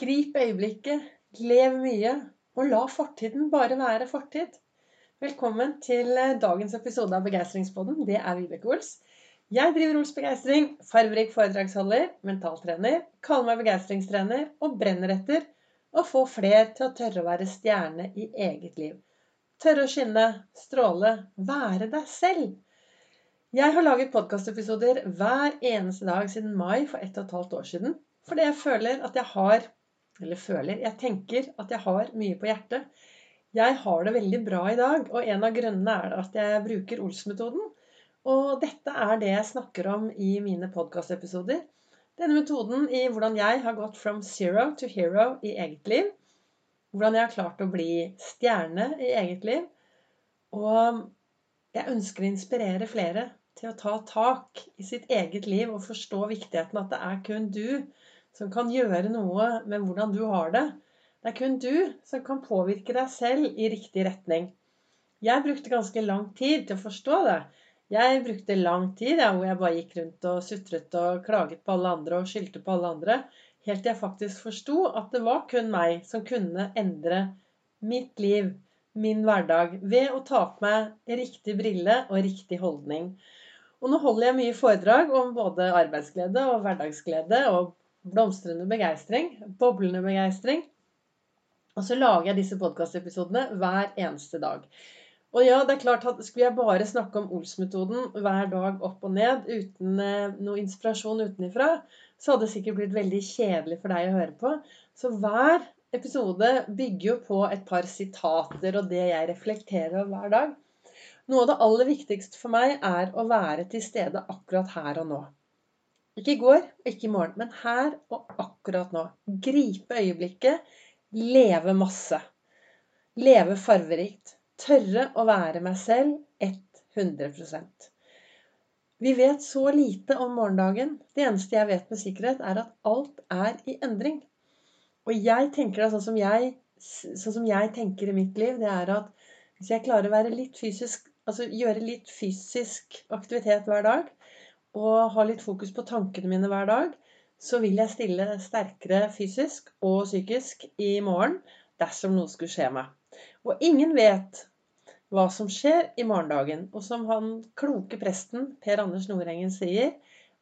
Grip øyeblikket, lev mye, og la fortiden bare være fortid. Velkommen til eh, dagens episode av Begeistringspodden. Det er Vibeke Ols. Jeg driver Ols Begeistring, farverik foredragsholder, mentaltrener, kaller meg begeistringstrener og brenner etter å få fler til å tørre å være stjerne i eget liv. Tørre å skinne, stråle, være deg selv. Jeg har laget podkastepisoder hver eneste dag siden mai for ett og et halvt år siden. Fordi jeg føler at jeg har Eller føler Jeg tenker at jeg har mye på hjertet. Jeg har det veldig bra i dag, og en av grunnene er at jeg bruker Ols-metoden. Og dette er det jeg snakker om i mine podkastepisoder. Denne metoden i hvordan jeg har gått from zero to hero i eget liv. Hvordan jeg har klart å bli stjerne i eget liv. Og jeg ønsker å inspirere flere til å ta tak i sitt eget liv og forstå viktigheten at det er kun du som kan gjøre noe med hvordan du har det. Det er kun du som kan påvirke deg selv i riktig retning. Jeg brukte ganske lang tid til å forstå det. Jeg brukte lang tid ja, hvor jeg bare gikk rundt og sutret og klaget på alle andre og skyldte på alle andre. Helt til jeg faktisk forsto at det var kun meg som kunne endre mitt liv, min hverdag, ved å ta på meg riktig brille og riktig holdning. Og nå holder jeg mye foredrag om både arbeidsglede og hverdagsglede og blomstrende begeistring, boblende begeistring. Og så lager jeg disse podkastepisodene hver eneste dag. Og ja, det er klart at Skulle jeg bare snakke om Ols-metoden hver dag opp og ned uten eh, noe inspirasjon utenifra, så hadde det sikkert blitt veldig kjedelig for deg å høre på. Så hver episode bygger jo på et par sitater og det jeg reflekterer over hver dag. Noe av det aller viktigste for meg er å være til stede akkurat her og nå. Ikke i går ikke i morgen, men her og akkurat nå. Gripe øyeblikket. Leve masse. Leve farverikt. Tørre å være meg selv 100% Vi vet så lite om morgendagen. Det eneste jeg vet med sikkerhet, er at alt er i endring. Og jeg tenker det sånn som jeg, sånn som jeg tenker i mitt liv, det er at hvis jeg klarer å litt fysisk, altså gjøre litt fysisk aktivitet hver dag, og har litt fokus på tankene mine hver dag, så vil jeg stille sterkere fysisk og psykisk i morgen dersom noe skulle skje meg. Og ingen vet hva som skjer i morgendagen. Og som han kloke presten Per Anders Nordengen sier,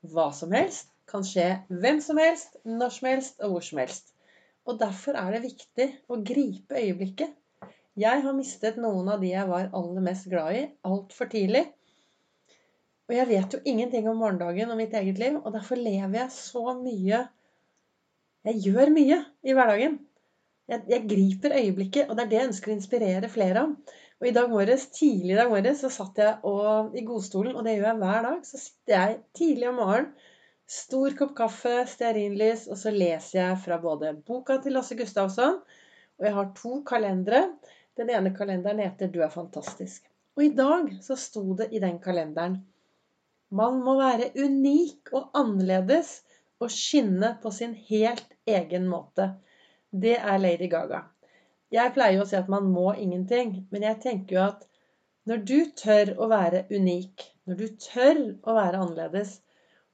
hva som helst kan skje hvem som helst, når som helst og hvor som helst. Og derfor er det viktig å gripe øyeblikket. Jeg har mistet noen av de jeg var aller mest glad i, altfor tidlig. Og jeg vet jo ingenting om morgendagen og mitt eget liv, og derfor lever jeg så mye Jeg gjør mye i hverdagen. Jeg, jeg griper øyeblikket, og det er det jeg ønsker å inspirere flere av. Og i dag morges, tidlig i dag morges så satt jeg og, i godstolen, og det gjør jeg hver dag. Så sitter jeg tidlig om morgenen, stor kopp kaffe, stearinlys, og så leser jeg fra både boka til Lasse Gustavsson, og jeg har to kalendere. Den ene kalenderen heter 'Du er fantastisk'. Og i dag så sto det i den kalenderen man må være unik og annerledes og skinne på sin helt egen måte. Det er Lady Gaga. Jeg pleier jo å si at man må ingenting, men jeg tenker jo at når du tør å være unik, når du tør å være annerledes,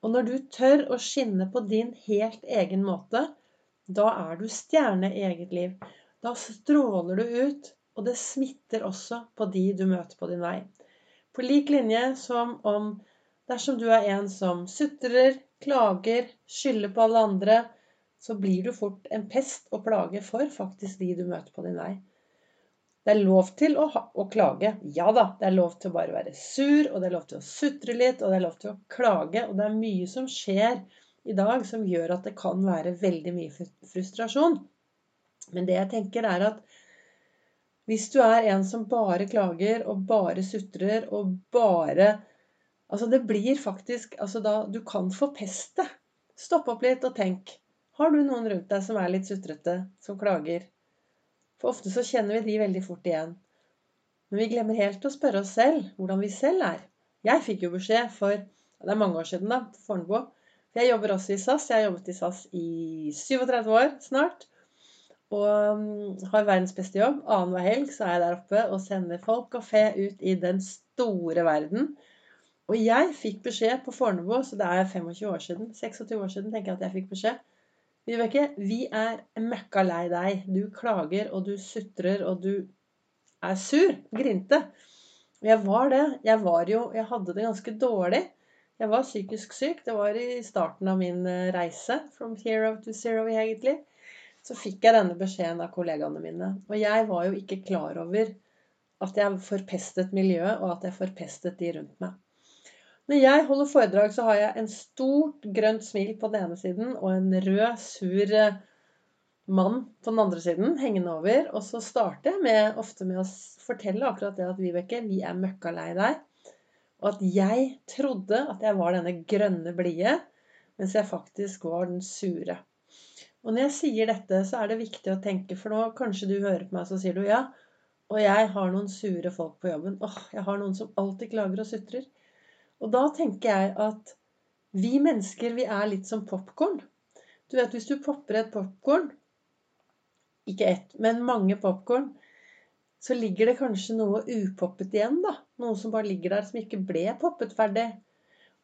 og når du tør å skinne på din helt egen måte, da er du stjerne i eget liv. Da stråler du ut, og det smitter også på de du møter på din vei. På lik linje som om Dersom du er en som sutrer, klager, skylder på alle andre, så blir du fort en pest og plage for faktisk de du møter på din vei. Det er lov til å, ha, å, klage. Ja da. Det er lov til å bare være sur, og det er lov til å sutre litt, og det er lov til å klage. Og det er mye som skjer i dag som gjør at det kan være veldig mye frustrasjon. Men det jeg tenker, er at hvis du er en som bare klager og bare sutrer og bare Altså, det blir faktisk Altså, da Du kan forpeste. Stopp opp litt og tenk. Har du noen rundt deg som er litt sutrete, som klager? For ofte så kjenner vi de veldig fort igjen. Men vi glemmer helt å spørre oss selv hvordan vi selv er. Jeg fikk jo beskjed for Det er mange år siden, da, på Fornebu. Jeg jobber også i SAS. Jeg har jobbet i SAS i 37 år snart. Og mm, har verdens beste jobb. Annenhver helg så er jeg der oppe og sender folk og fe ut i den store verden. Og jeg fikk beskjed på Fornebu, så det er 25 år siden, 26 år siden, tenker jeg at jeg fikk beskjed. Vibeke, vi er møkka lei deg. Du klager, og du sutrer, og du er sur. Grinte. Og jeg var det. Jeg var jo Jeg hadde det ganske dårlig. Jeg var psykisk syk. Det var i starten av min eh, reise. From hero to zero, egentlig. Så fikk jeg denne beskjeden av kollegaene mine. Og jeg var jo ikke klar over at jeg forpestet miljøet, og at jeg forpestet de rundt meg. Når jeg holder foredrag, så har jeg en stort grønt smil på den ene siden og en rød, sur eh, mann på den andre siden hengende over. Og så starter jeg med, ofte med å fortelle akkurat det at Vibeke, vi er møkka lei deg. Og at jeg trodde at jeg var denne grønne blide, mens jeg faktisk var den sure. Og når jeg sier dette, så er det viktig å tenke, for nå kanskje du hører på meg, så sier du ja. Og jeg har noen sure folk på jobben. Åh, jeg har noen som alltid klager og sutrer. Og da tenker jeg at vi mennesker, vi er litt som popkorn. Du vet, hvis du popper et popkorn, ikke ett, men mange popkorn, så ligger det kanskje noe upoppet igjen, da. Noe som bare ligger der, som ikke ble poppet ferdig.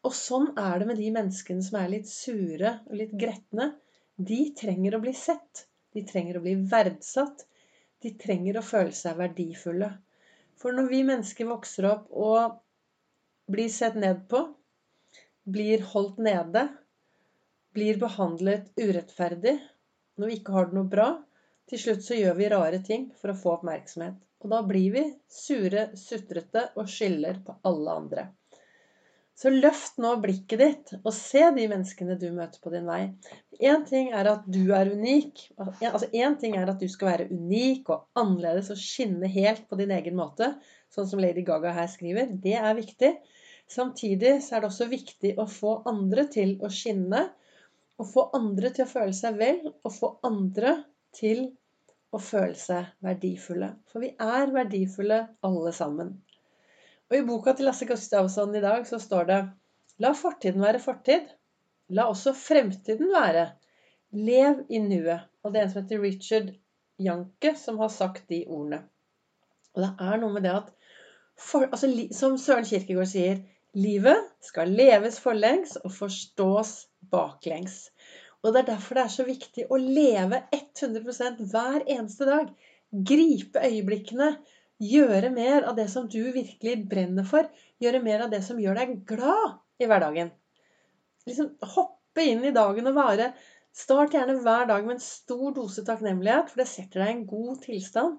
Og sånn er det med de menneskene som er litt sure og litt gretne. De trenger å bli sett. De trenger å bli verdsatt. De trenger å føle seg verdifulle. For når vi mennesker vokser opp og blir sett ned på, blir holdt nede, blir behandlet urettferdig, når vi ikke har det noe bra, til slutt så gjør vi rare ting for å få oppmerksomhet. Og da blir vi sure, sutrete og skylder på alle andre. Så løft nå blikket ditt og se de menneskene du møter på din vei. Én ting er at du er unik. Altså Én ting er at du skal være unik og annerledes og skinne helt på din egen måte, sånn som Lady Gaga her skriver. Det er viktig. Samtidig så er det også viktig å få andre til å skinne. Å få andre til å føle seg vel, og få andre til å føle seg verdifulle. For vi er verdifulle alle sammen. Og i boka til Lasse Gustavsson i dag så står det La fortiden være fortid. La også fremtiden være. Lev i nuet. Og det er en som heter Richard Janke, som har sagt de ordene. Og det er noe med det at for, altså, Som Søren Kirkegård sier Livet skal leves forlengs og forstås baklengs. Og det er derfor det er så viktig å leve 100% hver eneste dag. Gripe øyeblikkene. Gjøre mer av det som du virkelig brenner for. Gjøre mer av det som gjør deg glad i hverdagen. Liksom hoppe inn i dagen og vare. Start gjerne hver dag med en stor dose takknemlighet, for det setter deg i en god tilstand.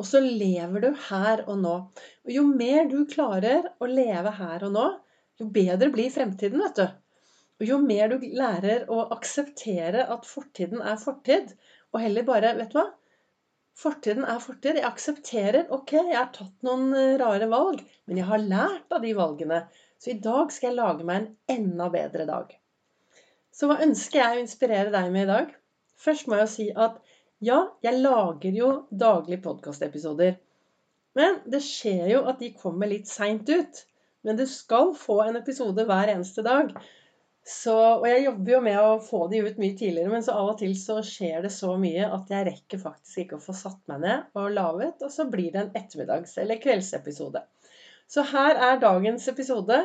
Og så lever du her og nå. Og jo mer du klarer å leve her og nå, jo bedre blir fremtiden, vet du. Og jo mer du lærer å akseptere at fortiden er fortid, og heller bare Vet du hva? Fortiden er fortid. Jeg aksepterer. Ok, jeg har tatt noen eh, rare valg, men jeg har lært av de valgene. Så i dag skal jeg lage meg en enda bedre dag. Så hva ønsker jeg å inspirere deg med i dag? Først må jeg jo si at ja, jeg lager jo daglig podkastepisoder. Men det skjer jo at de kommer litt seint ut. Men du skal få en episode hver eneste dag. Så, og jeg jobber jo med å få de ut mye tidligere, men så av og til så skjer det så mye at jeg rekker faktisk ikke å få satt meg ned og laget, og så blir det en ettermiddags- eller kveldsepisode. Så her er dagens episode.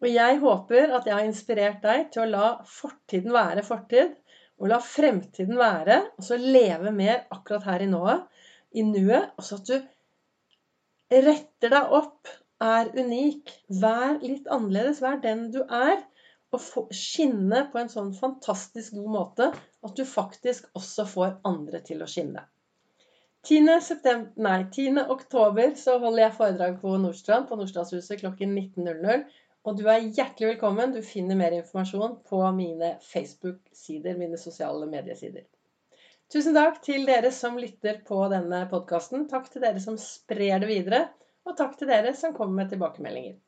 Og jeg håper at jeg har inspirert deg til å la fortiden være fortid, og la fremtiden være, og så leve mer akkurat her i nået, i nuet. Og så at du retter deg opp, er unik. Vær litt annerledes. Vær den du er. Og skinne på en sånn fantastisk god måte at du faktisk også får andre til å skinne. 10. September, nei, 10. oktober så holder jeg foredrag på Nordstrand, på Nordstrandshuset klokken 19.00. Og du er hjertelig velkommen. Du finner mer informasjon på mine Facebook-sider, mine sosiale mediesider. Tusen takk til dere som lytter på denne podkasten. Takk til dere som sprer det videre. Og takk til dere som kommer med tilbakemeldinger.